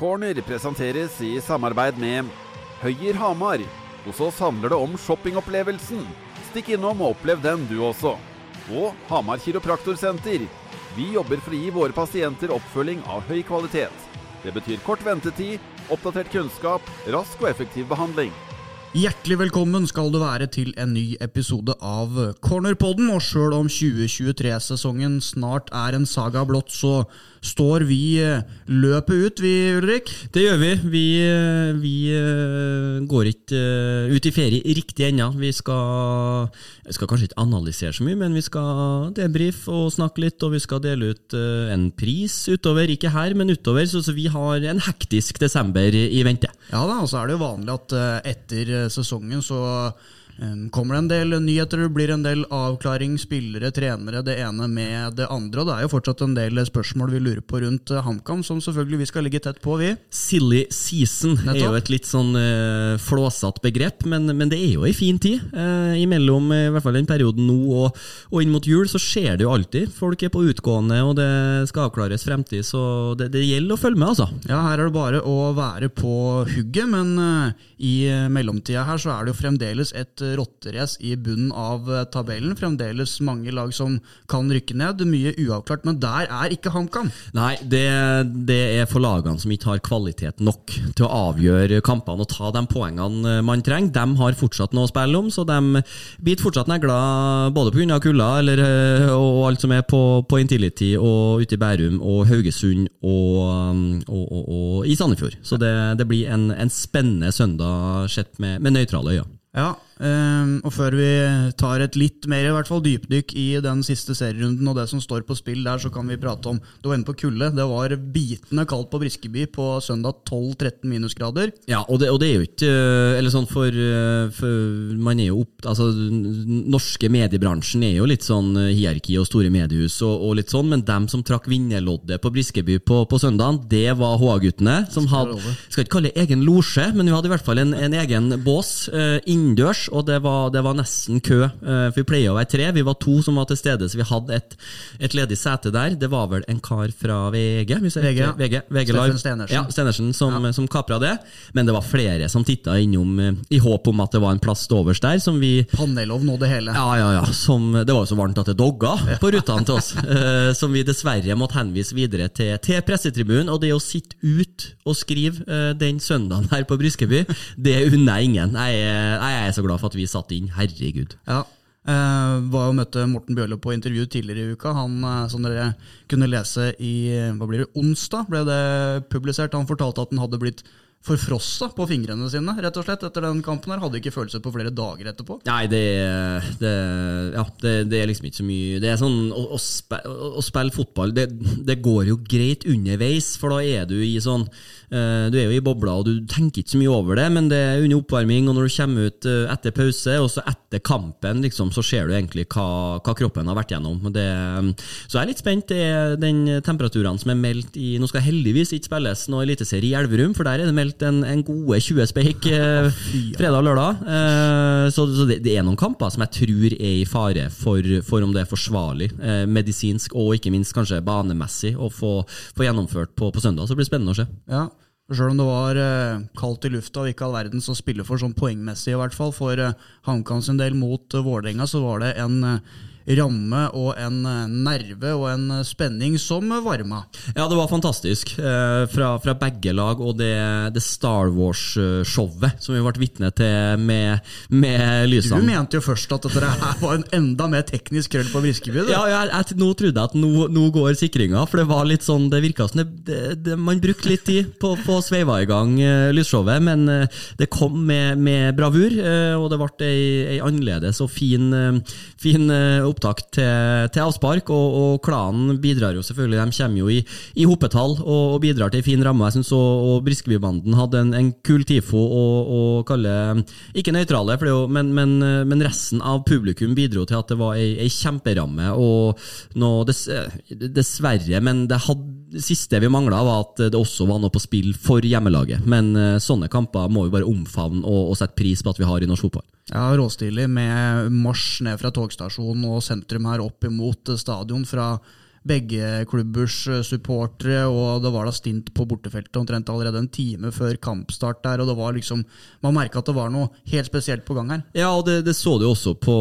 Corner presenteres i samarbeid med Høyer Hamar. Hos oss handler det om shoppingopplevelsen. Stikk innom og opplev den du også. Og Hamar Kiropraktorsenter. Vi jobber for å gi våre pasienter oppfølging av høy kvalitet. Det betyr kort ventetid, oppdatert kunnskap, rask og effektiv behandling. Hjertelig velkommen skal du være til en ny episode av Cornerpodden. Og sjøl om 2023-sesongen snart er en saga blått, så står vi eh, løpet ut, vi Ulrik? Det gjør vi. Vi, eh, vi eh, går ikke ut i ferie riktig ennå. Vi skal, skal kanskje ikke analysere så mye, men vi skal debrife og snakke litt, og vi skal dele ut en pris utover. Ikke her, men utover. Så, så vi har en hektisk desember i vente. Ja da, og så er det jo vanlig at etter sesongen så kommer det en del nyheter, det blir en del avklaring, spillere, trenere, det ene med det andre. Og det er jo fortsatt en del spørsmål vi lurer på rundt HamKam, som selvfølgelig vi skal ligge tett på, vi. Silly season Nettopp. er jo et litt sånn uh, flåsete begrep, men, men, det er jo ei fin tid. Uh, imellom i hvert fall den perioden nå og, og, inn mot jul så skjer det jo alltid. Folk er på utgående, og det skal avklares fremtid, så det, det gjelder å følge med, altså. Ja, her er det bare å være på hugget, men uh, i mellomtida her så er det jo fremdeles et rotterace i bunnen av eh, tabellen. Fremdeles mange lag som kan rykke ned. Mye uavklart, men der er ikke HamKam. Nei, det, det, er for lagene som ikke har kvalitet nok til å avgjøre kampene og ta de poengene eh, man trenger. De har fortsatt noe å spille om, så de biter fortsatt negla både pga. kulda eller, eh, og alt som er på, på Intility og ute i Bærum og Haugesund og, og, og, og i Sandefjord. Så det, det blir en, en, spennende søndag sett med, med nøytrale øyne. Ja, og før vi tar et litt mer i hvert fall dypdykk i den siste serierunden og det som står på spill der, så kan vi prate om Du var inne på kulde. Det var bitende kaldt på Briskeby på søndag 12-13 minusgrader. Ja, og det, og det, er jo ikke eh, Eller sånn for, eh, for, Man er jo opp Altså, norske mediebransjen er jo litt sånn eh, hierarki og store mediehus og, og litt sånn, men dem som trakk vinnerloddet på Briskeby på, på søndag, det var HA-guttene. Som hadde Skal ikke kalle det egen losje, men vi hadde i hvert fall en, en egen bås innendørs og det var, det var nesten kø. Eh, for Vi pleier å være tre, vi var to som var til stede, så vi hadde et, et ledig sete der. Det var vel en kar fra VG? VG, ja. VG, VG. Stenersen. Ja, Stenersen som, ja. som kapra det. Men det var flere som titta innom eh, i håp om at det var en plass overs der. som vi... Panelovn og det hele. Ja, ja, ja. Som, det var jo så varmt at det dogga på rutene til oss. uh, som vi dessverre måtte henvise videre til, til pressetribunen. Og det å sitte ut og skrive uh, den søndagen her på Bryskeby, det unner jeg ingen. Jeg er, jeg er så glad for at vi satt inn. Herregud. Ja, Uh, var jo møtte Morten Bjørlo på intervju tidligere i uka. Han, uh, Som dere kunne lese i hva blir det, onsdag, ble det publisert. Han fortalte at han hadde blitt forfrossa på fingrene sine rett og slett etter den kampen. her Hadde ikke følelse på flere dager etterpå. Nei, det, det, ja, det, det er liksom ikke så mye Det er sånn Å, å, spille, å spille fotball, det, går jo greit underveis, for da er du i sånn uh, Du er jo i bobla, og du tenker ikke så mye over det, men det er under oppvarming, og når du kommer ut uh, etter pause, og så etter kampen, liksom, så ser du egentlig hva, hva kroppen har vært gjennom. Så jeg er litt spent. Det er den temperaturene som er meldt i Nå skal heldigvis ikke spilles noe eliteserie i Elverum, for der er det meldt spilt en, en gode 20 speik eh, fredag og lørdag. Eh, så, så det, det, er noen kamper som jeg tror er i fare for, for om det er forsvarlig, eh, medisinsk og ikke minst kanskje banemessig, å få, få gjennomført på, på, søndag. Så det blir spennende å se. Ja, Sjøl om det var eh, kaldt i lufta og ikke all verden som spiller for sånn poengmessig, i hvert fall for eh, HamKam sin del mot eh, Vålerenga, så var det en eh, ramme og en eh, nerve og en eh, spenning som varma. Ja, det var fantastisk. Eh, fra, fra begge lag, og det, det Star Wars-showet som vi ble vitne til med, med lysene. Du mente jo først at dette var en enda mer teknisk krøll på Briskeby? Ja, jeg, jeg, nå trodde jeg at nå, nå går sikringa, for det var litt sånn, det virka som man brukte litt tid på å sveive i gang lysshowet, men det kom med, med bravur, og det ble ei, ei annerledes og fin, fin opptak til, til avspark, og, og, klanen bidrar jo selvfølgelig. De kommer jo i, i hoppetall og, og, bidrar til en fin ramme. Jeg synes og, og Briskebybanden hadde en, en kul TIFO å kalle Ikke nøytrale, men, men, men, resten av publikum bidro til at det var ei, ei kjemperamme. Og nå, dess, dessverre, men det hadde det siste vi mangla, var at det også var noe på spill for hjemmelaget. Men uh, sånne kamper må vi bare omfavne og, og, sette pris på at vi har i norsk fotball. Ja, Råstilig med marsj ned fra togstasjonen og sentrum her opp imot stadion fra begge klubbers eh, supportere, og det var da stint på bortefeltet omtrent allerede en time før kampstart der, og det var liksom Man merka at det var noe helt spesielt på gang her. Ja, og det, det så du også på,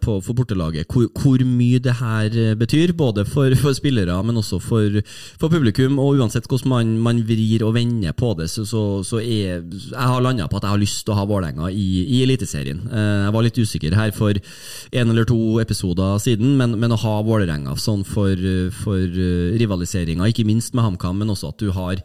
på, for bortelaget, hvor, hvor, mye det her eh, betyr. Både for, for spillere, men også for, for, publikum. Og uansett hvordan man, man vrir og vender på det, så, så, så er jeg har landa på at jeg har lyst til å ha Vålerenga i, i Eliteserien. Eh, jeg var litt usikker her for en eller to episoder siden, men, men å ha Vålerenga sånn for for, for eh, rivaliseringa, ikke minst med HamKam, men også at du har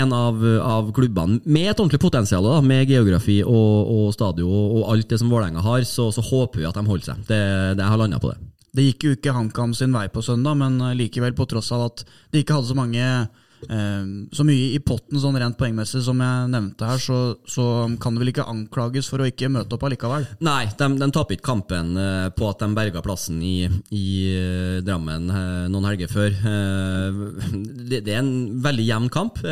en av, av klubbene med et ordentlig potensial, da, med geografi og, og stadion og, alt det som Vålerenga har, så, så, håper vi at de holder seg. Det, det har landa på det. Det gikk jo ikke HamKam sin vei på søndag, men likevel, på tross av at de ikke hadde så mange Eh, så mye i potten sånn rent poengmessig som jeg nevnte her, så, så, kan det vel ikke anklages for å ikke møte opp allikevel? Nei, de, de taper ikke kampen eh, på at de berga plassen i, i eh, Drammen noen helger før. Det, det er en veldig jevn kamp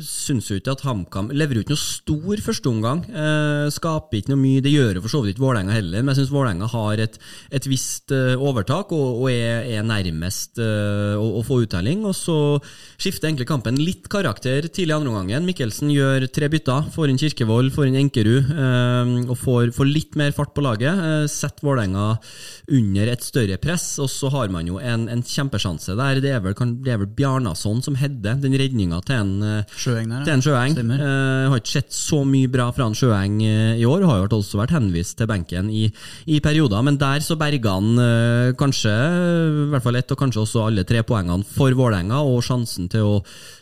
syns jo ikke at HamKam leverer ut noe stor førsteomgang. Eh, skaper ikke noe mye. Det gjør for så vidt ikke Vålerenga heller, men jeg syns Vålerenga har et, et visst eh, overtak og, og er, er, nærmest eh, å, å, få uttelling. Og så skifter egentlig kampen litt karakter tidlig i andre omgangen. Mikkelsen gjør tre bytter. Får inn Kirkevold, får inn Enkerud eh, og får, får, litt mer fart på laget. setter Vålerenga under et større press, og så har man jo en, en kjempesjanse der. Det er vel, vel Bjarnason som header den redninga til en Sjøeng der, ja. Sjøeng. Uh, har ikke sett så mye bra fra en Sjøeng uh, i år. Har jo også vært henvist til benken i, i perioder, men der så berga han uh, kanskje i hvert fall ett og kanskje også alle tre poengene for Vålerenga, og sjansen til å,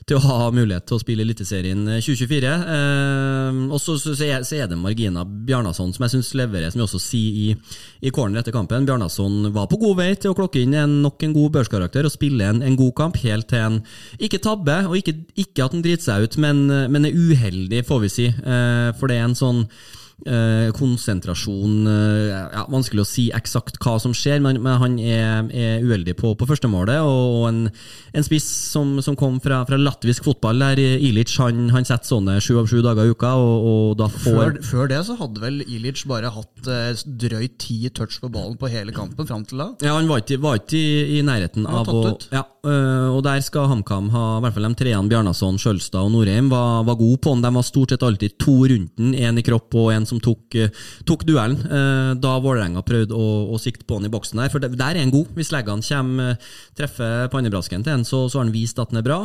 til å, ha mulighet til å spille Eliteserien 2024. og så, så, så, er, så, er, det Margina Bjarnason som jeg syns leverer, som vi også sier i, i corner etter kampen. Bjarnason var på god vei til å klokke inn en, nok en god børskarakter og spille en, en god kamp, helt til en ikke tabbe, og ikke, ikke at han driter seg seg ut, men, men er uheldig, får vi si. Eh, for det er en sånn Eh, konsentrasjon eh, ja, Vanskelig å si eksakt hva som skjer, men, men han er, er, uheldig på, på førstemålet. Og, og en, en, spiss som, som kom fra, fra, latvisk fotball, der Ilic, han, han setter sånne sju av sju dager i uka. Og, og da får før, før, det så hadde vel Ilic bare hatt eh, drøyt ti touch på ballen på hele kampen fram til da? Ja, han var ikke, var ikke i, i, nærheten av å ja, Og der skal HamKam ha i hvert fall de treene Bjarnason, Skjølstad og Norheim var, var gode på han. De var stort sett alltid to rundt den, én i kropp og én som tok, eh, tok duellen. Eh, da Vålerenga prøvde å, å, sikte på han i boksen der. For der er han god. Hvis leggene kommer, eh, treffer pannebrasken til han, så, så, har han vist at han er bra.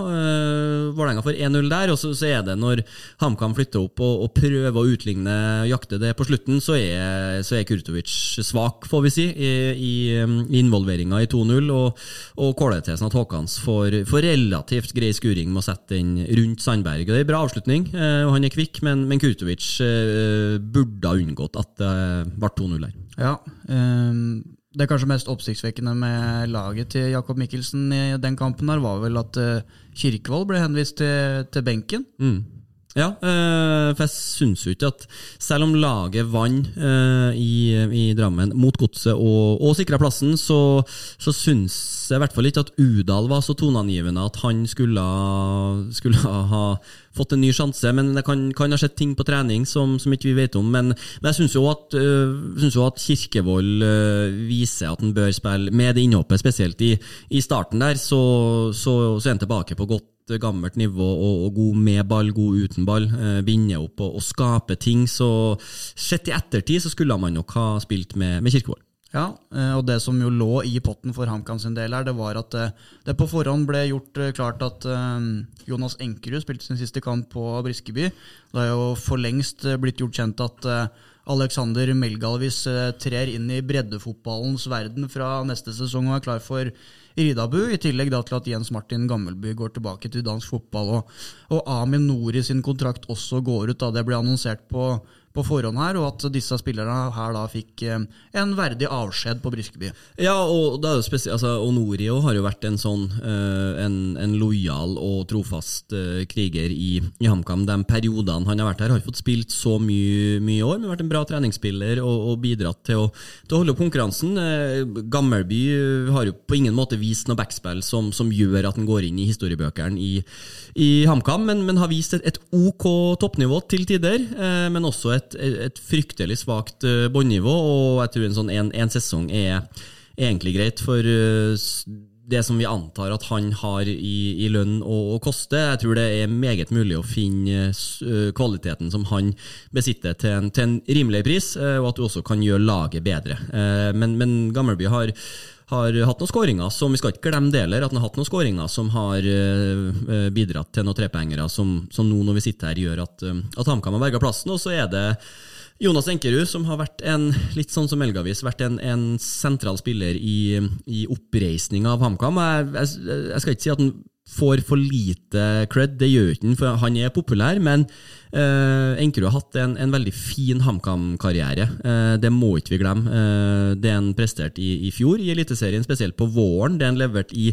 Vålerenga får 1-0 der, og så, så, er det når HamKam flytter opp og, og, prøver å utligne, jakte det på slutten, så er, så er Kurtovic svak, får vi si, i, i, involveringa i 2-0. Og, og sånn at Håkans får, får, relativt grei skuring med å sette den rundt Sandberg. Det er en bra avslutning, og han er kvikk, men, men Kurtovic burde ha unngått at det ble 2-0 her. Ja, um, Det kanskje mest oppsiktsvekkende med laget til Jakob Mikkelsen i den kampen her, var vel at uh, Kirkevold ble henvist til, til benken. Mm. Ja, øh, for jeg syns jo ikke at selv om laget vant øh, i, i, Drammen mot Godset og, og sikra plassen, så, så syns jeg i hvert fall ikke at Udal var så toneangivende at han skulle, skulle ha fått en ny sjanse. Men det kan, kan ha skjedd ting på trening som, som ikke vi vet om. Men, men jeg syns jo, øh, jo, at Kirkevold viser at han bør spille med det innhoppet, spesielt i, i starten der, så, så, så er han tilbake på godt gammelt nivå og, og, god med ball, god uten ball. Eh, binde opp og, og, skape ting. Så sett i ettertid så skulle man nok ha spilt med, med Kirkevold. Ja, eh, og det som jo lå i potten for HamKam sin del her, det var at det, eh, på forhånd ble gjort eh, klart at Jonas Enkerud spilte sin siste kamp på Briskeby. Det har jo for lengst blitt gjort kjent at Alexander Melgalvis trer inn i breddefotballens verden fra neste sesong og er klar for Ridabu, i tillegg da til at Jens Martin Gammelby går tilbake til dansk fotball. Og, og Amin Nori sin kontrakt også går ut. da Det ble annonsert på på forhånd her, og at disse spillerne her da fikk eh, en verdig avskjed på Briskeby. Ja, og det er jo spesielt, altså, Onorio har jo vært en sånn uh, en, en lojal og trofast uh, kriger i, i HamKam. De periodene han har vært her, har fått spilt så mye, mye år, men vært en bra treningsspiller og, og bidratt til å, til å, holde opp konkurransen. Gammelby har jo på ingen måte vist noe backspill som, som gjør at han går inn i historiebøkene i, i HamKam, men, men, har vist et, et OK toppnivå til tider, men også et et, et fryktelig svakt båndnivå, og jeg tror en sånn en, sesong er, egentlig greit. For det som vi antar at han har i, i lønn og, og koste. Jeg tror det er meget mulig å finne uh, kvaliteten som han besitter til en, til en rimelig pris, og at du også kan gjøre laget bedre. Men, men Gammelby har har hatt noen skåringer som vi skal ikke glemme deler, at han har hatt noen skåringer som har uh, bidratt til noen trepoengere som, som, nå når vi sitter her gjør at, uh, at HamKam har berga plassen. Og så er det Jonas Enkerud, som har vært en litt sånn som Elgavis, vært en, en sentral spiller i, i oppreisninga av HamKam. Jeg, jeg, jeg, skal ikke si at han får for lite cred, det gjør ikke han, for han er populær. Men uh, Enkerud har hatt en, en veldig fin HamKam-karriere. Uh, det må ikke vi glemme. Uh, det han presterte i, i, fjor i Eliteserien, spesielt på våren, det han leverte i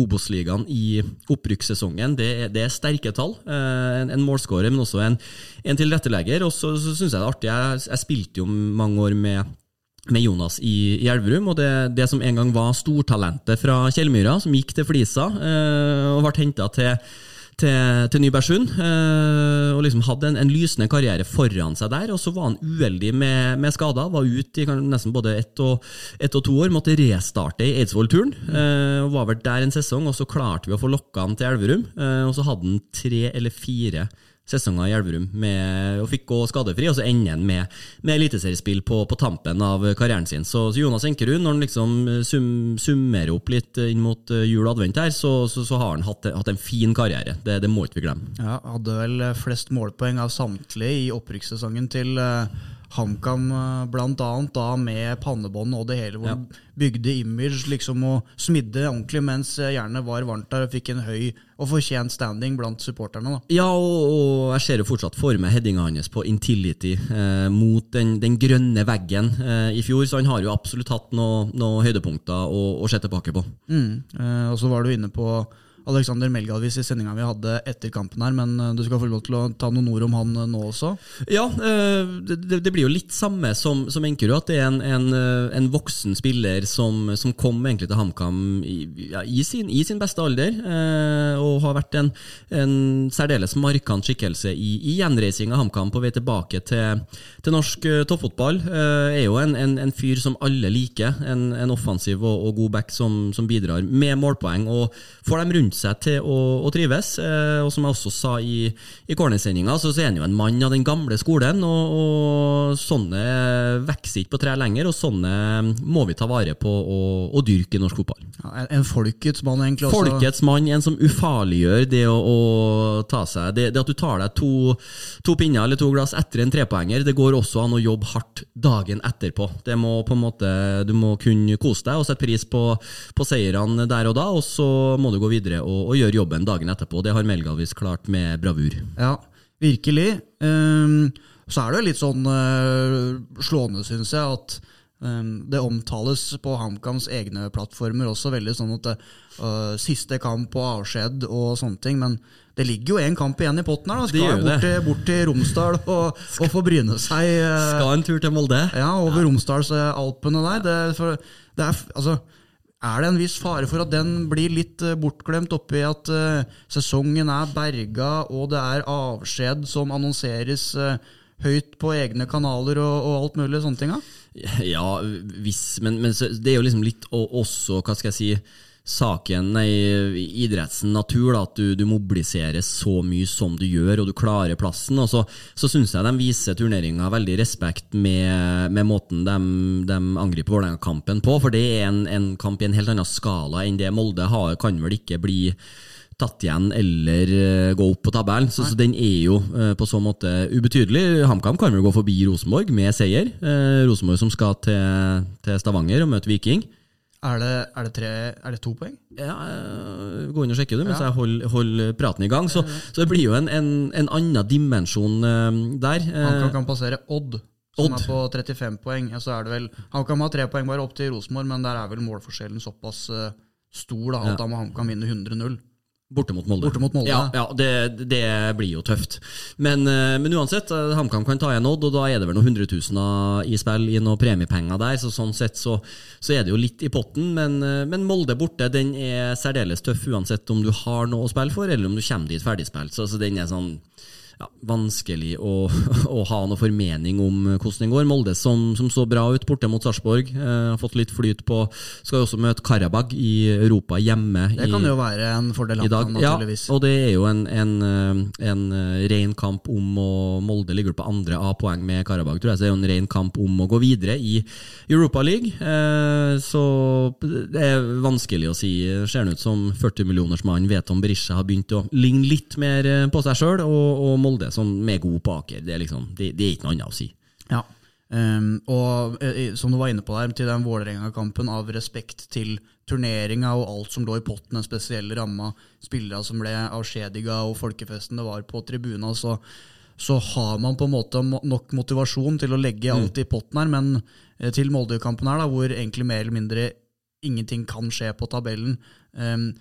Obos-ligaen i opprykkssesongen, det, det, er sterke tall. Uh, en, en målskårer, men også en, en tilrettelegger. Og så syns jeg det er artig. Jeg, jeg spilte jo mange år med med Jonas i, i Elverum, og det, det, som en gang var stortalentet fra Kjellmyra, som gikk til Flisa eh, og ble henta til, til, til Nybergsund. Eh, og liksom hadde en, en, lysende karriere foran seg der, og så var han uheldig med, med skader. Var ute i nesten både ett og, ett og to år, måtte restarte i Eidsvoll-turen. Eh, Var vel der en sesong, og så klarte vi å få lokka han til Elverum. Eh, og så hadde han tre eller fire sesonger i Elverum med, og fikk gå skadefri, og så ender han med, med eliteseriespill på, på, tampen av karrieren sin. Så, så Jonas Enkerud, når han liksom sum, summerer opp litt inn mot eh, jul og advent her, så, så, så har han hatt, hatt, en fin karriere. Det, det, må ikke vi glemme. Ja, Hadde vel flest målpoeng av samtlige i opprykkssesongen til uh HamKam eh, bl.a. da med pannebånd og det hele, hvor ja. bygde image liksom og smidde ordentlig mens jernet var varmt der og fikk en høy og fortjent standing blant supporterne. da. Ja, og, og jeg ser jo fortsatt for meg headinga hans på Intility eh, mot den, den, grønne veggen eh, i fjor, så han har jo absolutt hatt noen noe høydepunkter å, å se tilbake på. Mm. Eh, og så var du inne på Alexander Melgalvis i sendinga vi hadde etter kampen her, men eh, du skal få lov til å ta noen ord om han eh, nå også? Ja, eh, det, blir jo litt samme som, som Enkerud, at det er en, en, en voksen spiller som, som, kom egentlig til HamKam i, ja, i, sin, i, sin, beste alder, og har vært en, en særdeles markant skikkelse i, i gjenreising av HamKam på vei tilbake til, til norsk toppfotball. Er jo en, fyr som alle liker, en, offensiv og, og god back som, som, bidrar med målpoeng, og får dem rundt seg til å, å trives. Eh, og som jeg også sa i, i cornersendinga, så, så er han jo en mann av den gamle skolen. Og, og sånne vokser ikke på tre lenger, og sånne må vi ta vare på og, og dyrke i norsk fotball. Ja, en folkets mann, egentlig. Også. Folkets mann, en som ufarliggjør det å, å ta seg det, det, at du tar deg to, to, pinner eller to glass etter en trepoenger, det går også an å jobbe hardt dagen etterpå. Det må på en måte, Du må kunne kose deg og sette pris på, på seirene der og da, og så må du gå videre og, og gjøre jobben dagen etterpå. Det har Melgalvis klart med bravur. Ja, virkelig. Um, så er det litt sånn uh, slående, syns jeg, at um, det omtales på HamKams egne plattformer også veldig sånn at uh, siste kamp og avskjed og sånne ting. men det ligger jo én kamp igjen i potten her. da Skal bort til, bort til, Romsdal og, og, få bryne seg. Uh, Skal en tur til Molde? Ja, over ja. Romsdalsalpene der. Det, for, det er, altså er det en viss fare for at den blir litt eh, bortglemt oppi at uh, sesongen er berga, og det er avskjed som annonseres uh, høyt på egne kanaler og, og, alt mulig sånne ting? Da? Ja, hvis, men, men det er jo liksom litt også, hva skal jeg si saken, i idrettens natur, da, at du, du, mobiliserer så mye som du gjør, og du klarer plassen. Og så, så syns jeg de viser turneringa veldig respekt med, med måten de, de angriper Vålerenga-kampen på, for det er en, en, kamp i en helt annen skala enn det Molde har, kan vel ikke bli tatt igjen eller uh, gå opp på tabellen. Så, så, den er jo uh, på så måte ubetydelig. HamKam kan vel gå forbi Rosenborg med seier. Uh, Rosenborg som skal til, til Stavanger og møte Viking. Er det, er, det tre, er det, to poeng? Ja, eh, Gå inn og sjekke det mens ja. jeg holder, holder, praten i gang. Så, så, det blir jo en, en, en annen dimensjon uh, der. Han kan, kan passere Odd, som Odd. er på 35 poeng. Ja, så er det vel, han kan ha tre poeng bare opp til Rosenborg, men der er vel målforskjellen såpass stor da, at da må HamKam vinne 100-0. Borte mot Molde. Borte mot Molde. Ja, ja det, det, blir jo tøft. Men, eh, men uansett, eh, HamKam kan ta igjen Odd, og da er det vel noen hundretusener i spill i noen premiepenger der. Så sånn sett så, så, er det jo litt i potten. Men, eh, men, Molde borte den er særdeles tøff uansett om du har noe å spille for, eller om du kommer dit ferdigspilt. Så, så den er sånn ja, vanskelig å, å, ha noe formening om hvordan den går. Molde som, som så bra ut borte mot Sarpsborg. Eh, har fått litt flyt på Skal jo også møte Karabag i Europa hjemme. Det kan i, jo være en fordel i dag. Ja, og det er jo en, en, eh, en eh, ren kamp om å Molde ligger på andre A-poeng med Karabag, tror jeg. Så det er jo en ren kamp om å gå videre i Europa League. Eh, så det er vanskelig å si. Ser ut som 40-millionersmannen Veton Berisha har begynt å ligne litt mer eh, på seg sjøl, og, og, Molde som er gode på Aker. Det er, liksom, det, det er ikke noe annet å si. Ja, um, og uh, som du var inne på der, til den Vålerenga-kampen, av respekt til turneringa og alt som lå i potten, den spesielle ramma, spillere som ble avskjediga og folkefesten det var på tribuna, så, så har man på en måte nok motivasjon til å legge mm. alt i potten her, men uh, til Molde-kampen her, da, hvor egentlig mer eller mindre ingenting kan skje på tabellen. Um,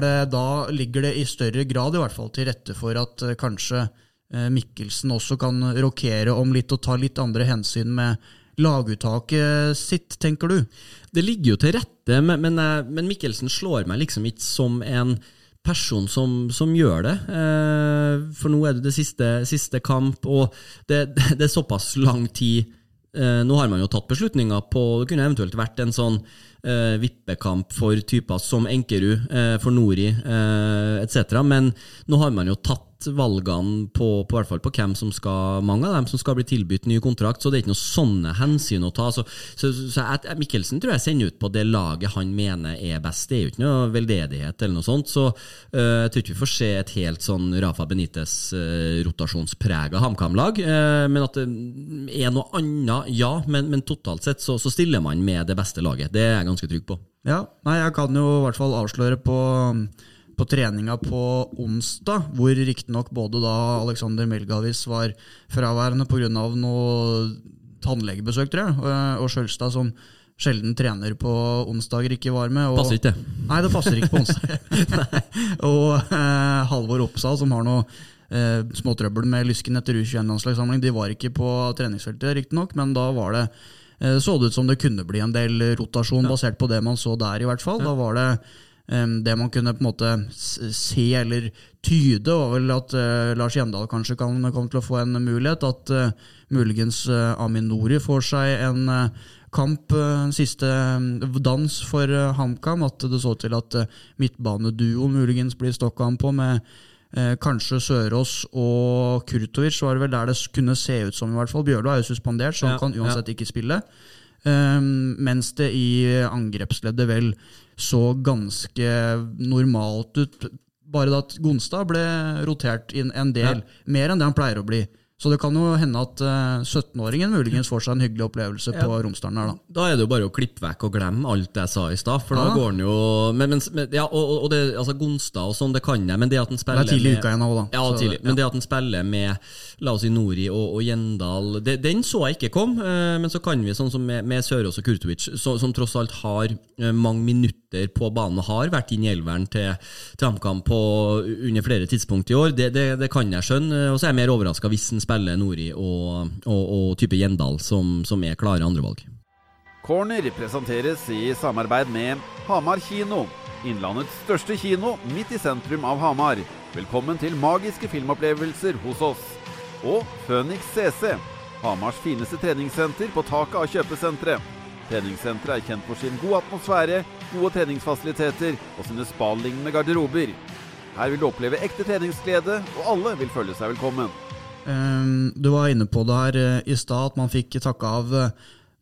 det da ligger det i større grad i hvert fall til rette for at uh, kanskje uh, Mikkelsen også kan rokere om litt og ta litt andre hensyn med laguttaket sitt, tenker du? Det ligger jo til rette, men, men, eh, men Mikkelsen slår meg liksom ikke som en person som, som gjør det. Eh, for nå er det det siste, siste kamp, og det, det, er såpass lang tid. Eh, nå har man jo tatt beslutninger på Det kunne eventuelt vært en sånn eh, vippekamp for typer som Enkerud, eh, for Nori eh, etc. Men nå har man jo tatt valgene på, på, hvert fall på hvem som skal, mange av dem som skal bli tilbudt ny kontrakt, så det er ikke noe sånne hensyn å ta. Så, så, så jeg, Mikkelsen tror jeg sender ut på det laget han mener er best. Det er jo ikke noe veldedighet eller noe sånt. Så uh, jeg tror ikke vi får se et helt sånn Rafa Benitez uh, rotasjonsprega HamKam-lag. Uh, men at det er noe annet, ja. Men, men totalt sett så, så, stiller man med det beste laget. Det er jeg ganske trygg på. Ja, nei, jeg kan jo i hvert fall avsløre på på treninga på onsdag, hvor riktignok både da Alexander Melgavis var fraværende pga. noe tannlegebesøk, tror jeg, og Sjølstad som sjelden trener på onsdager, ikke var med. Og, passer ikke. Nei, det passer ikke på onsdag. og eh, Halvor Oppsal, som har noe eh, småtrøbbel med lysken etter U21-landslagssamling, de var ikke på treningsfeltet, riktignok, men da var det så det ut som det kunne bli en del rotasjon, basert på det man så der, i hvert fall. Da var det det man kunne på en måte se eller tyde, var vel at uh, Lars Gjendal kanskje kan komme til å få en mulighet. At uh, muligens Amin Nori får seg en kamp, en siste dans for HamKam. At det så til at midtbaneduoen muligens blir stokka ham på med kanskje Sørås og Kurtovic. var det vel der det kunne se ut som, i hvert fall. Bjørlo er jo suspendert, så han ja, kan uansett ja. ikke spille. Um, mens det i angrepsleddet vel så ganske normalt ut. Bare at Gonstad ble rotert inn en del, ja. mer enn det han pleier å bli. Så det kan jo hende at 17-åringen eh, muligens får seg en hyggelig opplevelse ja. på Romsdalen her, da. Da er det jo bare å klippe vekk og glemme alt jeg sa i stad, for ja. da går han jo men, men, ja, og, og, det, altså Gonstad og sånn, det kan jeg, men det at han spiller Det er tidlig i uka igjen òg, da. Ja, så, tidlig. Men det at han spiller med la oss si Nori og, og Gjendal, det, den så jeg ikke kom. Eh, men så kan vi, sånn som med, med Sørås og Kurtovic, så, som tross alt har eh, mange minutter på banen, og har vært inn i elveren til, til HamKam under flere tidspunkt i år, det, det, det kan jeg skjønne. Og så er jeg mer overraska hvis han spiller Nori og, og, og type Gjendal, som, som er klare andrevalg. Corner presenteres i samarbeid med Hamar kino. Innlandets største kino midt i sentrum av Hamar. Velkommen til magiske filmopplevelser hos oss. Og Phoenix CC, Hamars fineste treningssenter på taket av kjøpesenteret. Treningssenteret er kjent for sin gode atmosfære, gode treningsfasiliteter og sine spalignende garderober. Her vil du oppleve ekte treningsglede, og alle vil føle seg velkommen. Ehm, du var inne på det her eh, i stad, at man fikk takke av eh,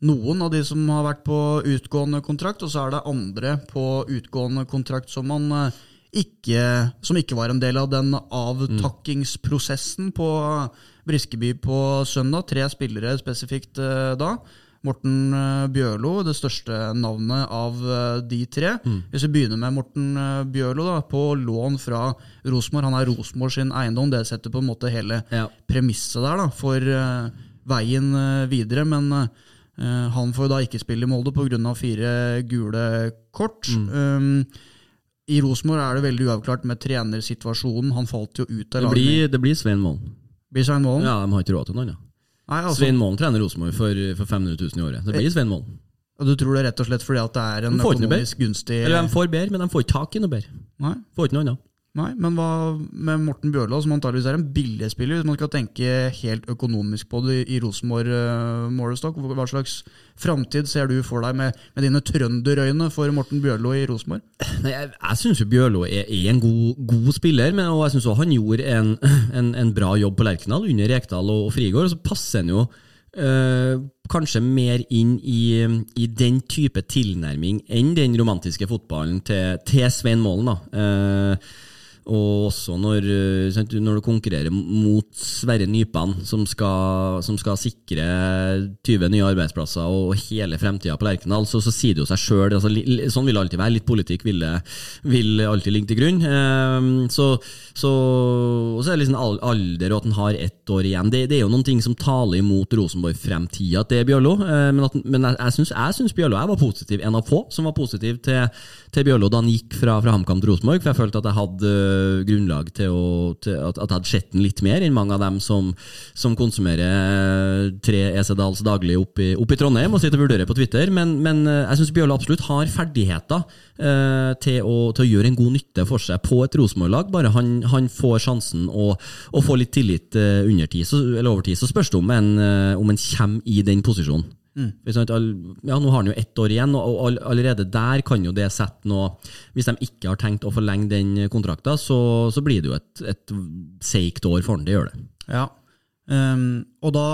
noen av de som har vært på utgående kontrakt, og så er det andre på utgående kontrakt som man eh, ikke, som ikke var en del av den avtakkingsprosessen på Briskeby på søndag. Tre spillere spesifikt da. Morten eh, Bjørlo, det største navnet av eh, de tre. Mm. Hvis vi begynner med Morten eh, Bjørlo, da, på lån fra Rosenborg. Han er Rosenborg sin eiendom. Det setter på en måte hele ja. premisset der da, for veien videre. Men han får da ikke spille i Molde pga. fire gule kort. Mm. Um, I Rosenborg er det veldig uavklart med trenersituasjonen. Han falt jo ut av laget. Det blir Svein Målen. Blir Svein Målen? Ja, De har ikke råd til noen, annet. Nei, altså, Svein Målen trener Rosenborg for, for 500 000 i året. Det blir Svein Målen. Og Du tror det rett og slett fordi at det er en økonomisk gunstig Eller De får bedre, men de får ikke tak i noe bedre. Nei. Får ikke noe annet. Nei, men hva med Morten Bjørlo, som antageligvis er en billigspiller, hvis man skal tenke helt økonomisk på det i Rosenborg, uh, Målestokk? Hva slags framtid ser du for deg med, med dine trønderøyne for Morten Bjørlo i Rosenborg? Jeg, jeg syns Bjørlo er, er en god, god, spiller, men og jeg syns han gjorde en, en, en, bra jobb på Lerkendal under Rekdal og, og Frigård. og så passer han jo Uh, kanskje mer inn i, i, den type tilnærming enn den romantiske fotballen til, til Svein Målen. da. Uh, og også når, eh, når, du konkurrerer mot Sverre Nypan, som skal, som skal, sikre 20 nye arbeidsplasser og hele fremtida på Lerkendal, så, så, sier det jo seg sjøl. Altså, sånn vil det alltid være. Litt politikk vil, vil alltid ligge til grunn. Um, så, så, så, er det liksom alder og at han har ett år igjen. Det, det, er jo noen ting som taler imot Rosenborg-fremtida til Bjørlo. Uh, men, at, men jeg, synes, jeg syns Bjørlo jeg var positiv, en av få som var positiv til, til Bjørlo da han gikk fra, fra HamKam til Rosenborg. For jeg følte at jeg hadde grunnlag til, å, til at, at, jeg hadde sett den litt mer enn mange av dem som, som konsumerer tre EC Dals daglig oppe i, opp i, Trondheim og sitter og vurderer på Twitter. Men, men eh, jeg syns Bjørlo absolutt har ferdigheter eh, til, å, til, å, gjøre en god nytte for seg på et Rosenborg-lag. Bare han, han, får sjansen og, og får litt tillit eh, under tid, så, eller over tid, så spørs det om en, eh, om en kommer i den posisjonen. Mm. Ja, Nå har han jo ett år igjen, og allerede der kan jo det sette noe Hvis de ikke har tenkt å forlenge den kontrakten, så, så blir det jo et, et seigt år for han. Det gjør det. Ja, um, Og da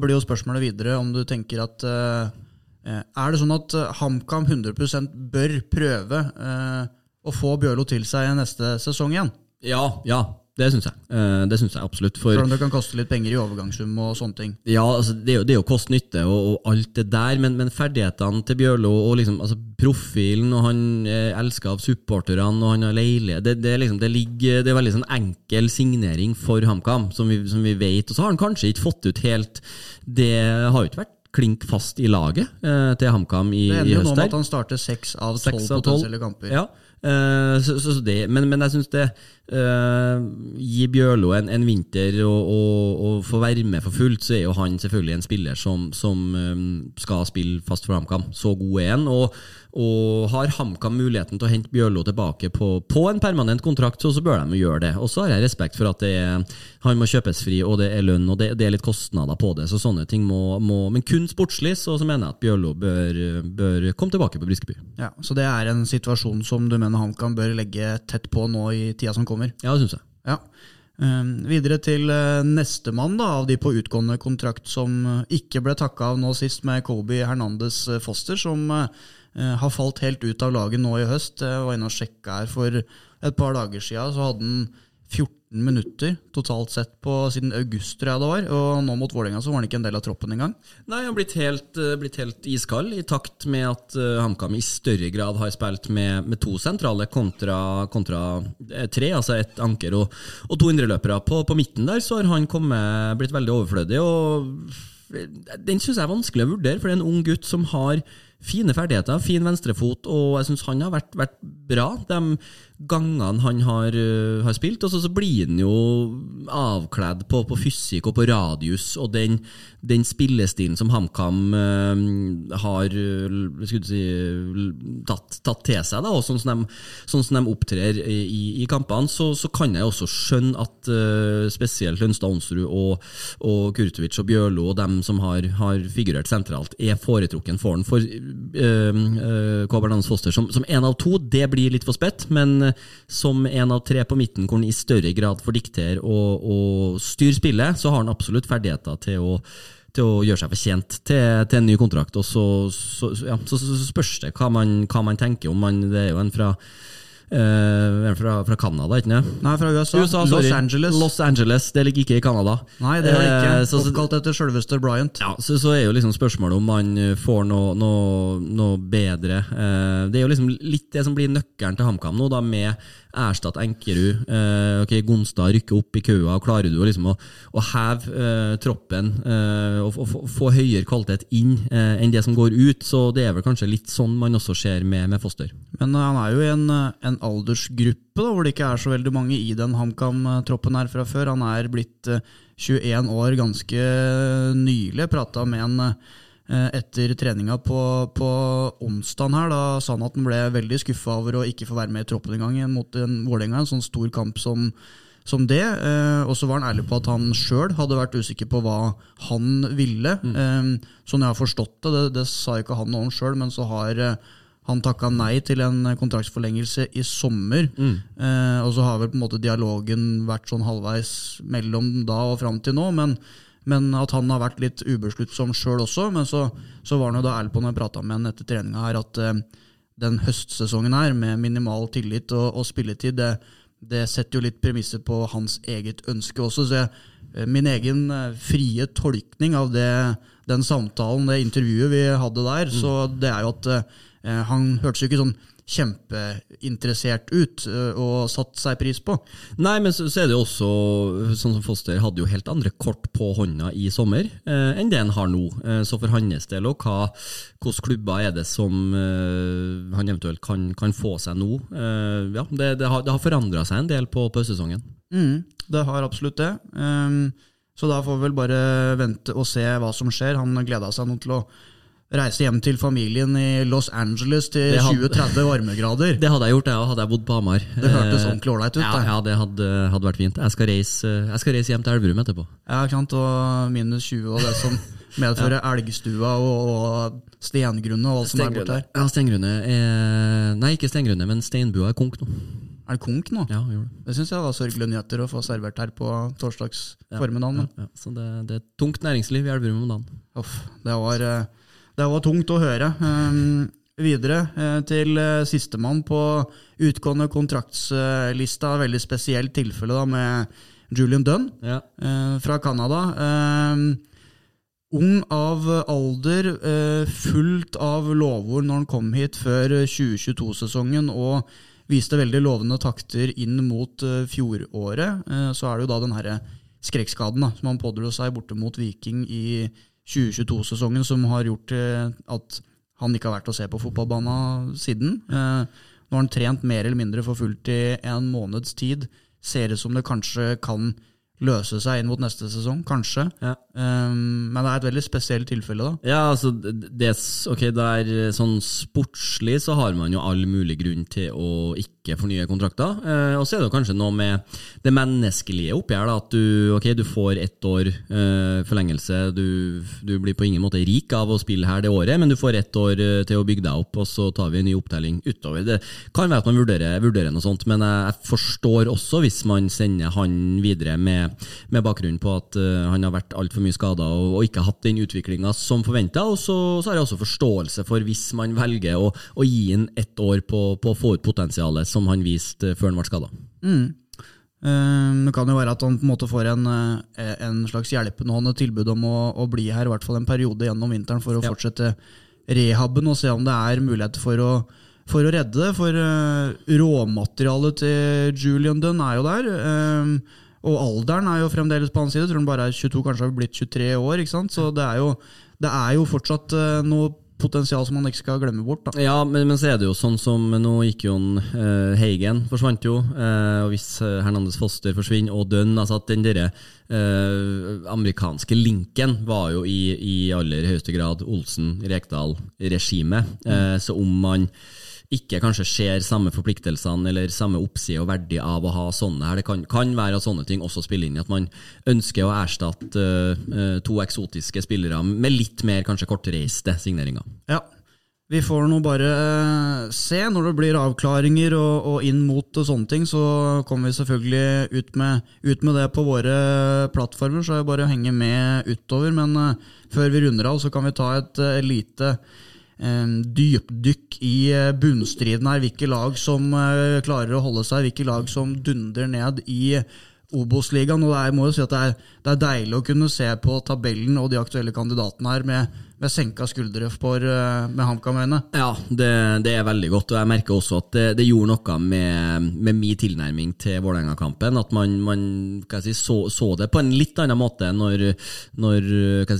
blir jo spørsmålet videre om du tenker at uh, Er det sånn at HamKam 100% bør prøve uh, å få Bjørlo til seg neste sesong igjen? Ja, ja. Det syns jeg. Eh, det synes jeg absolutt. For, Selv om det kan koste litt penger i overgangssum og sånne ting? Ja, altså, det, er jo, det er jo kost-nytte og, og, alt det der, men, men ferdighetene til Bjørlo og liksom, altså, profilen, og han er elska av supporterne, og han har leilighet det, det, liksom, det, ligger, det er veldig sånn enkel signering for HamKam, som, som, vi vet. Og så har han kanskje ikke fått ut helt Det har jo ikke vært klink fast i laget eh, til HamKam i, i høst. Det ender jo nå med at han starter seks av tolv potensielle kamper. Ja. Uh, så, så, det, men, men, jeg syns det uh, Gi Bjørlo en, en vinter og, få være med for fullt, så er jo han selvfølgelig en spiller som, som um, skal spille fast for HamKam. Så god er han. Og, og har HamKam muligheten til å hente Bjørlo tilbake på, på en permanent kontrakt, så, så bør de gjøre det. Og så har jeg respekt for at er, han må kjøpes fri, og det er lønn, og det, det, er litt kostnader på det. Så sånne ting må, må Men kun sportslig så, så, mener jeg at Bjørlo bør, bør komme tilbake på Briskeby. Ja, Så det er en situasjon som du mener HamKam bør legge tett på nå i tida som kommer? Ja, det syns jeg. Ja. Um, videre til uh, nestemann av de på utgående kontrakt som uh, ikke ble takka av nå sist, med Kobi Hernandez Foster, som uh, Eh, har falt helt ut av laget nå i høst. Jeg var inne og sjekka her for et par dager siden, så hadde han 14 minutter totalt sett på siden august, tror jeg det var. Og nå mot Vålerenga så var han ikke en del av troppen engang. Nei, han har blitt helt, eh, blitt helt iskald, i takt med at uh, HamKam i større grad har spilt med, med to sentrale kontra, kontra tre, altså ett anker og, og to indreløpere. På, på midten der så har han kommet, blitt veldig overflødig, og den syns jeg er vanskelig å vurdere, for det er en ung gutt som har fine ferdigheter, fin venstrefot, og jeg syns han har vært, vært, bra de gangene han har, uh, har spilt. Og så, så, blir han jo avkledd på, på, fysikk og på radius, og den, den spillestilen som HamKam uh, har uh, si, tatt, tatt, til seg, da, og sånn som de, sånn som de opptrer i, i kampene, så, så, kan jeg også skjønne at spesielt Lønstad Onsrud og, og Kurtovic og Bjørlo og dem som har, har figurert sentralt, er foretrukken for han. For uh, uh, Foster som, som en av to, det blir litt for spett, men uh, som en av tre på midten, hvor han i større grad får diktere og, og styre spillet, så har han absolutt ferdigheter til å til å gjøre seg fortjent til, til en ny kontrakt. Og så, så, ja, så, så spørs det hva man, hva man tenker om. Man, det er jo en fra Uh, fra, fra Canada, ikke sant? Nei, fra USA. USA Los Angeles. Los Angeles, Det ligger ikke i Canada. Nei, det er det ikke. Uh, Oppkalt etter selveste Bryant. Ja, så, så, er jo liksom spørsmålet om man får noe, noe, noe bedre. Uh, det er jo liksom litt det som blir nøkkelen til HamKam nå, da med erstatt Enkerud. Eh, ok, Gonstad rykker opp i køa. Klarer du liksom å, å heve eh, troppen eh, og, og, få høyere kvalitet inn eh, enn det som går ut? Så det er vel kanskje litt sånn man også ser med, med Foster. Men eh, han er jo i en, eh, en aldersgruppe da, hvor det ikke er så veldig mange i den HamKam-troppen her fra før. Han er blitt 21 år ganske nylig. Prata med en etter treninga på, på onsdagen her. Da sa han at han ble veldig skuffa over å ikke få være med i troppen engang mot en Vålerenga, en sånn stor kamp som, som det. Eh, og så var han ærlig på at han sjøl hadde vært usikker på hva han ville. Eh, sånn jeg har forstått det, det, det sa ikke han noe om sjøl, men så har eh, han takka nei til en kontraktsforlengelse i sommer. Eh, og så har vel på en måte dialogen vært sånn halvveis mellom da og fram til nå. Men, men at han har vært litt ubesluttsom sjøl også. Men så, så var han jo da ærlig på når jeg prata med han etter treninga her, at uh, den høstsesongen her, med minimal tillit og, og spilletid, det, det setter jo litt premisser på hans eget ønske også. Så jeg, eh, min egen eh, frie tolkning av det, den samtalen, det intervjuet vi hadde der, så det er jo at uh, han hørtes jo ikke sånn kjempeinteressert ut eh, og satt seg pris på. Nei, men så, så er det jo også sånn som Foster hadde jo helt andre kort på hånda i sommer eh, enn det han har nå. Eh, så for hans del, og hva, hvilke klubber er det som eh, han eventuelt kan, kan få seg nå? Eh, ja, det, det har, det har forandra seg en del på, pausesesongen. Mm, det har absolutt det. Um, så da får vi vel bare vente og se hva som skjer. Han gleda seg nå til å reise hjem til familien i Los Angeles til 20-30 varmegrader. Det hadde jeg gjort, jeg hadde jeg bodd på Hamar. Det hørtes Eh, ordentlig ålreit ut. Ja, ja, det hadde, hadde vært fint. Jeg skal, reise, jeg skal reise hjem til Elverum etterpå. Ja, ikke sant? Og minus 20 og det som medfører elgstua og, og stengrunne og alt som er borte her. Ja, Stengrunne er Nei, ikke Stengrunne, men Steinbua er konk nå. Er det konk nå? Ja, gjorde det. Det syns jeg var sørgelige nyheter å få servert her på torsdags formiddagen. Ja, ja. Så det, det er tungt næringsliv i Elverum om dagen. Uff, det var, eh, det var tungt å høre. Um, videre uh, til uh, sistemann på utgående kontraktslista. Veldig spesielt tilfelle da med Julian Dunn Ja. fra Canada. Ung av alder, eh, fullt av lovord når han kom hit før eh, 2022-sesongen og viste veldig lovende takter inn mot fjoråret. Eh, så er det jo da den herre skrekkskaden da, som han pådro seg borte mot Viking i 2022-sesongen, som har gjort eh, at han ikke har vært å se på fotballbanen siden. Eh, nå har han trent mer eller mindre for fullt i en måneds tid. Ser ut som det kanskje kan løse seg inn mot neste sesong. Kanskje. Ja. Um, men det er et veldig spesielt tilfelle, da. Ja, altså, det, det- ok, der, sånn sportslig så har man jo all mulig grunn til å ikke fornye kontrakter. Uh, og så er det kanskje noe med det menneskelige oppi her, at du, okay, du får ett år uh, forlengelse. Du, du blir på ingen måte rik av å spille her det året, men du får ett år uh, til å bygge deg opp, og så tar vi en ny opptelling utover. Det kan være at man vurderer, vurderer noe sånt, men jeg, jeg forstår også hvis man sender han videre med, med bakgrunn på at uh, han har vært altfor mye skada og, og ikke hatt den utviklinga som forventa. Og så, så har jeg også forståelse for hvis man velger å, å gi ham ett år på, på å få ut potensialet som han viste før han ble skada. Mm. det kan jo være at han på en måte får en, eh, en slags hjelpende hånd, et tilbud om å, å bli her i hvert fall en periode gjennom vinteren for å Ja. fortsette rehaben og se om det er muligheter for å, for å redde det. For uh, råmaterialet til Julian Dunn er jo der. um, og alderen er jo fremdeles på hans side. Jeg tror han bare er 22, kanskje har blitt 23 år. ikke sant? Så det er jo, det er jo fortsatt eh, noe potensial som man ikke skal glemme bort. da. Ja, men, men så er det jo sånn som nå gikk jo en, eh, Heigen forsvant jo, eh, og hvis Hernandes Hernandez Foster forsvinner, og Dunn altså at Den derre eh, amerikanske linken var jo i, i aller høyeste grad Olsen-Rekdal-regimet. Eh, så om man ikke kanskje ser samme forpliktelsene eller samme oppside og verdi av å ha sånne her. Det kan, kan være at sånne ting også spiller inn i at man ønsker å erstatte uh, to eksotiske spillere med litt mer kanskje kortreiste signeringer. Ja. Vi får nå bare eh, se. Når det blir avklaringer og, og inn mot og sånne ting, så kommer vi selvfølgelig ut med, ut med det på våre plattformer. Så er det bare å henge med utover. Men uh, før vi runder av, så kan vi ta et lite dypdykk i eh, bunnstriden her. Hvilke lag som eh, klarer å holde seg, hvilke lag som dundrer ned i Obos-ligaen. Og det er, må jo si at det er, det er deilig å kunne se på tabellen og de aktuelle kandidatene her med, med senka skuldre for, eh, med HamKam-øyne. Ja, det, det er veldig godt, og jeg merker også at det, det gjorde noe med, med min tilnærming til Vålerenga-kampen. At man, man si, så, så det på en litt annen måte når, når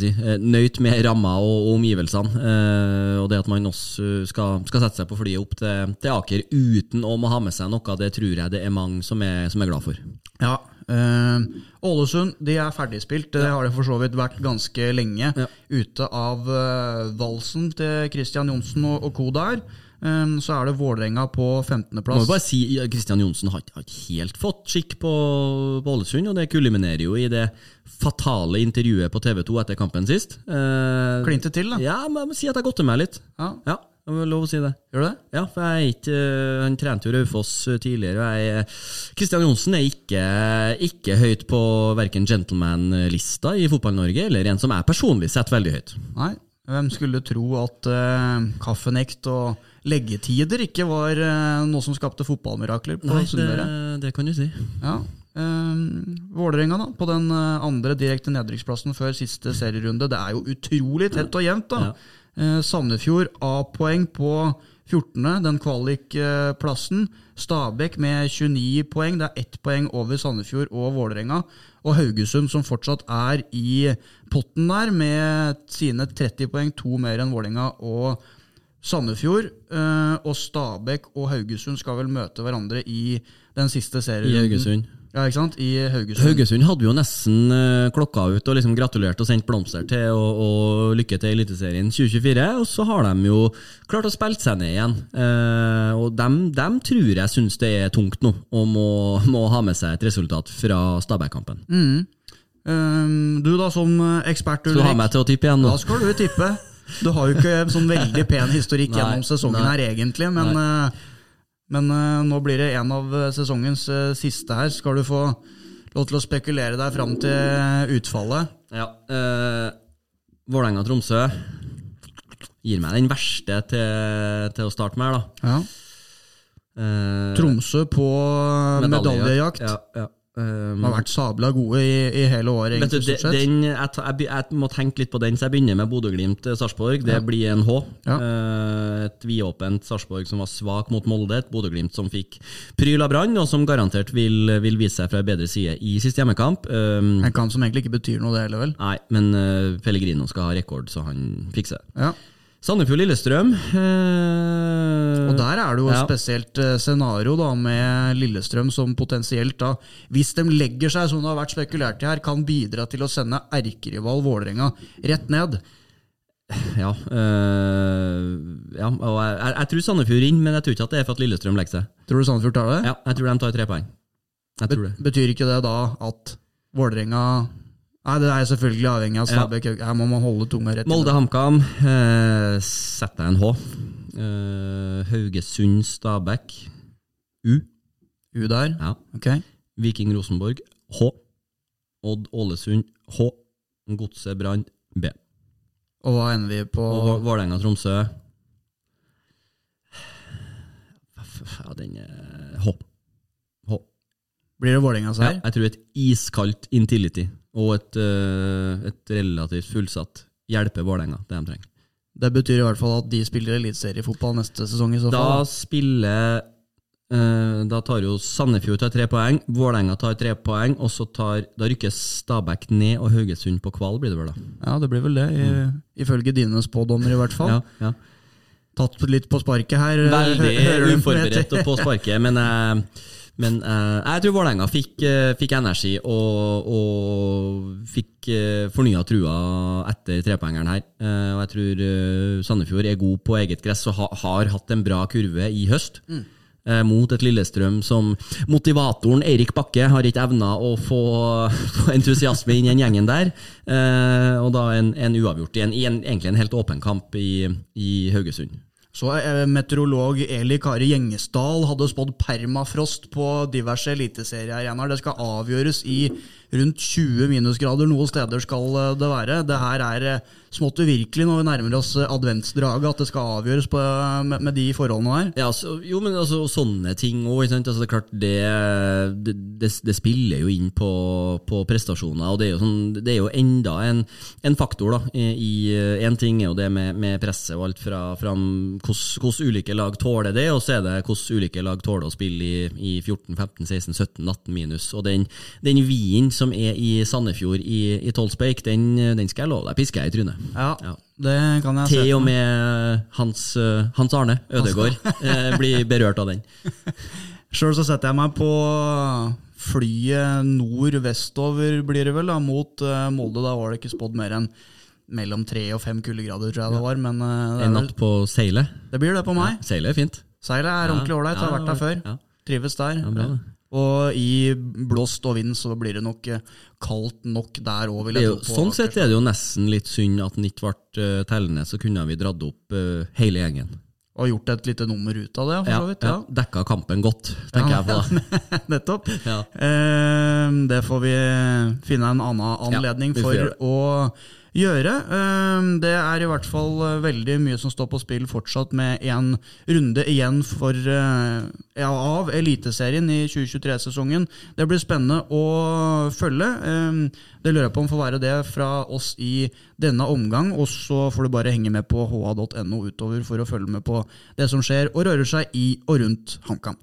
si, eh, nøyt med ramma og, og omgivelsene. Eh, og det at man også skal, skal sette seg på flyet opp til, til Aker uten å ha med seg noe, det tror jeg det er mange som er, som er glad for. Ja, Ålesund de er ferdigspilt. Det har det for så vidt vært ganske lenge. Ja. Ute av uh, valsen til Christian Johnsen og, og co. der. Um, så er det Vålerenga på Må 15.-plass. jo bare si, ja, Christian Johnsen har, har ikke helt fått skikk på på Ålesund, og det kulminerer jo i det fatale intervjuet på TV 2 etter kampen sist. Eh, Klinte til, da. Ja, men jeg må si at jeg godter meg litt. Ja, Ja, det var lov å si det. Gjør du det? Ja, for jeg er ikke øh, Han trente jo Raufoss øh, tidligere, og jeg Kristian Johnsen er ikke, ikke høyt på verken gentleman-lista i Fotball-Norge, eller en som jeg personlig setter veldig høyt. Nei. Hvem skulle tro at uh, kaffenekt og leggetider ikke var uh, noe som skapte fotballmirakler på Nei, det, det kan du si. Ja. Uh, Vålerenga da, på den eh, andre direkte nedrykksplassen før siste serierunde. Det er jo utrolig tett og jevnt. da. Ja. Eh, Sandefjord A-poeng på 14., den kvalikplassen. Stabæk med 29 poeng. Det er ett poeng over Sandefjord og Vålerenga. Og Haugesund, som fortsatt er i potten der, med sine 30 poeng, to mer enn Vålerenga og Sandefjord. eh, Og Stabæk og Haugesund skal vel møte hverandre i den siste I. Haugesund. Ja, ikke sant? I Haugesund. Haugesund hadde jo nesten øh, klokka ut og liksom gratulert og sendt blomster til og, og lykke til Eliteserien 2024, og så har de jo klart å spille seg ned igjen. Eh, og dem, dem tror jeg syns det er tungt nå, og må, må ha med seg et resultat fra Stabæk-kampen. Mm. Um, du da, som ekspert Ulrik. Skal du ha meg til å tippe igjen nå? da skal du tippe. Du har jo ikke sånn veldig pen historikk Nei, gjennom sesongen nei. her, egentlig, men, eh, men uh, nå blir det en av eh, sesongens uh, siste her. Skal du få lov til å spekulere deg fram til utfallet? Ja. Uh, Vålerenga-Tromsø gir meg den verste til, til å starte med, her, da. Ja. Tromsø på medaljejakt. Ja, ja. Um, Har vært sabla gode i, i hele året, Vet du, det- den, jeg, jeg, jeg må tenke litt på den, så jeg begynner med Bodø-Glimt-Sarpsborg. Det blir en H. Ja. Uh, et vidåpent Sarpsborg som var svak mot Molde. Et Bodø-Glimt som fikk pryl av Brann, og som garantert vil, vil vise seg fra en bedre side i siste hjemmekamp. Um, En kamp som egentlig ikke betyr noe, det heller, vel? nei, men uh, Pellegrino skal ha rekord, så han fikser det. Ja. Sandefjord-Lillestrøm. eh, Og der er det jo et ja. spesielt eh, scenario da, med Lillestrøm som potensielt, da, hvis de legger seg som det har vært spekulert i her, kan bidra til å sende erkerival Vålerenga rett ned. Ja, øh, ja og jeg, jeg, jeg tror Sandefjord vinner, men jeg tror ikke at det er for at Lillestrøm legger seg. Tror du Sandefjord tar det? Ja, jeg tror de tar tre poeng. Bet- Betyr ikke det da at Vålerenga Nei, det er selvfølgelig avhengig av Ja. Her må man holde tunga rett Molde-HamKam eh, setter jeg en H. Eh, Haugesund Stabæk U. U der. Ja. Ok. Viking Rosenborg H. Odd Ålesund H. Godset Brann B. Og hva ender vi på? Og Vålerenga Tromsø Ja, den er H. H. Blir det Vålerenga Ja, jeg tror et iskaldt Intility og et, eh, et relativt fullsatt hjelper Vålerenga det de trenger. Det betyr i hvert fall at de spiller eliteseriefotball neste sesong i så fall. Da spiller eh, Da tar jo Sandefjord tar tre poeng, Vålerenga tar tre poeng, og så tar Da rykker Stabæk ned, og Haugesund på kval, blir det vel da? Ja, det blir vel det, i, ifølge dine spådommer i hvert fall. Ja, ja. Tatt litt på sparket her. Veldig uforberedt og på sparket, men, eh, men eh, jeg tror Vålerenga fikk, eh, fikk energi og, og fikk uh, fornya trua etter trepoengeren her. Eh, og jeg tror eh, Sandefjord er god på eget gress og ha, har hatt en bra kurve i høst. Mm. Mot et Lillestrøm som Motivatoren Eirik Bakke har ikke evna å få, få entusiasme inn i den gjengen der. Eh, og da en, en uavgjort i en, en, egentlig en helt åpen kamp i, i Haugesund. Så eh, meteorolog Eli Kari Gjengesdal hadde spådd permafrost på diverse eliteserier. Det skal avgjøres i rundt 20 minusgrader. Noen steder skal eh, det være. Det her er eh, smått uvirkelig når vi nærmer oss eh, adventsdraget, at det skal avgjøres på, med, med de forholdene her. Ja, så, jo, men altså, sånne ting òg. Altså, det er klart, det, det, det, spiller jo inn på, på prestasjoner. Og det er jo, sånn, det er jo enda en, en faktor. da i, Én ting er jo det med, med presset og alt fra, fra hvordan ulike lag tåler det, og så er det hvordan ulike lag tåler å spille i, i 14, 15, 16, 17, 18 minus. Og den, den vinen som er i Sandefjord i, i Tolspeik, den, den skal jeg love deg pisker jeg i trynet. Ja, Ja. det kan jeg se Til og med Hans, eh, Hans Arne Ødegaard eh, blir berørt av den. Sjøl så setter jeg meg på flyet nord-vestover, blir det vel, da, mot eh, Molde. Da var det ikke spådd mer enn mellom tre og fem kuldegrader, tror jeg det var. Men det, En natt på seilet. det blir det på meg. Seilet er fint. Seilet er ordentlig ålreit, har vært der før. Ja, Trives der. ja, bra det. Og i blåst og vind så blir det nok eh, kaldt nok der òg, Det sånn sett er det jo nesten litt synd at den ikke ble uh, tellende, så kunne vi dratt opp uh, hele gjengen. Og gjort et lite nummer ut av det, for Ja, så vidt. ja. Ja. Dekka kampen godt, tenker Ja. jeg på da. Nettopp. Ja. Eh, det får vi finne en annen anledning for å gjøre. Eh, det er i hvert fall eh, veldig mye som står på spill fortsatt, med en runde igjen for, eh, ja, av Eliteserien i 2023-sesongen. Det blir spennende å følge. Eh, det lurer jeg på om får være det fra oss i denne omgang, og så får du bare henge med på ha.no utover for å følge med på det som skjer og rører seg i og rundt HamKam.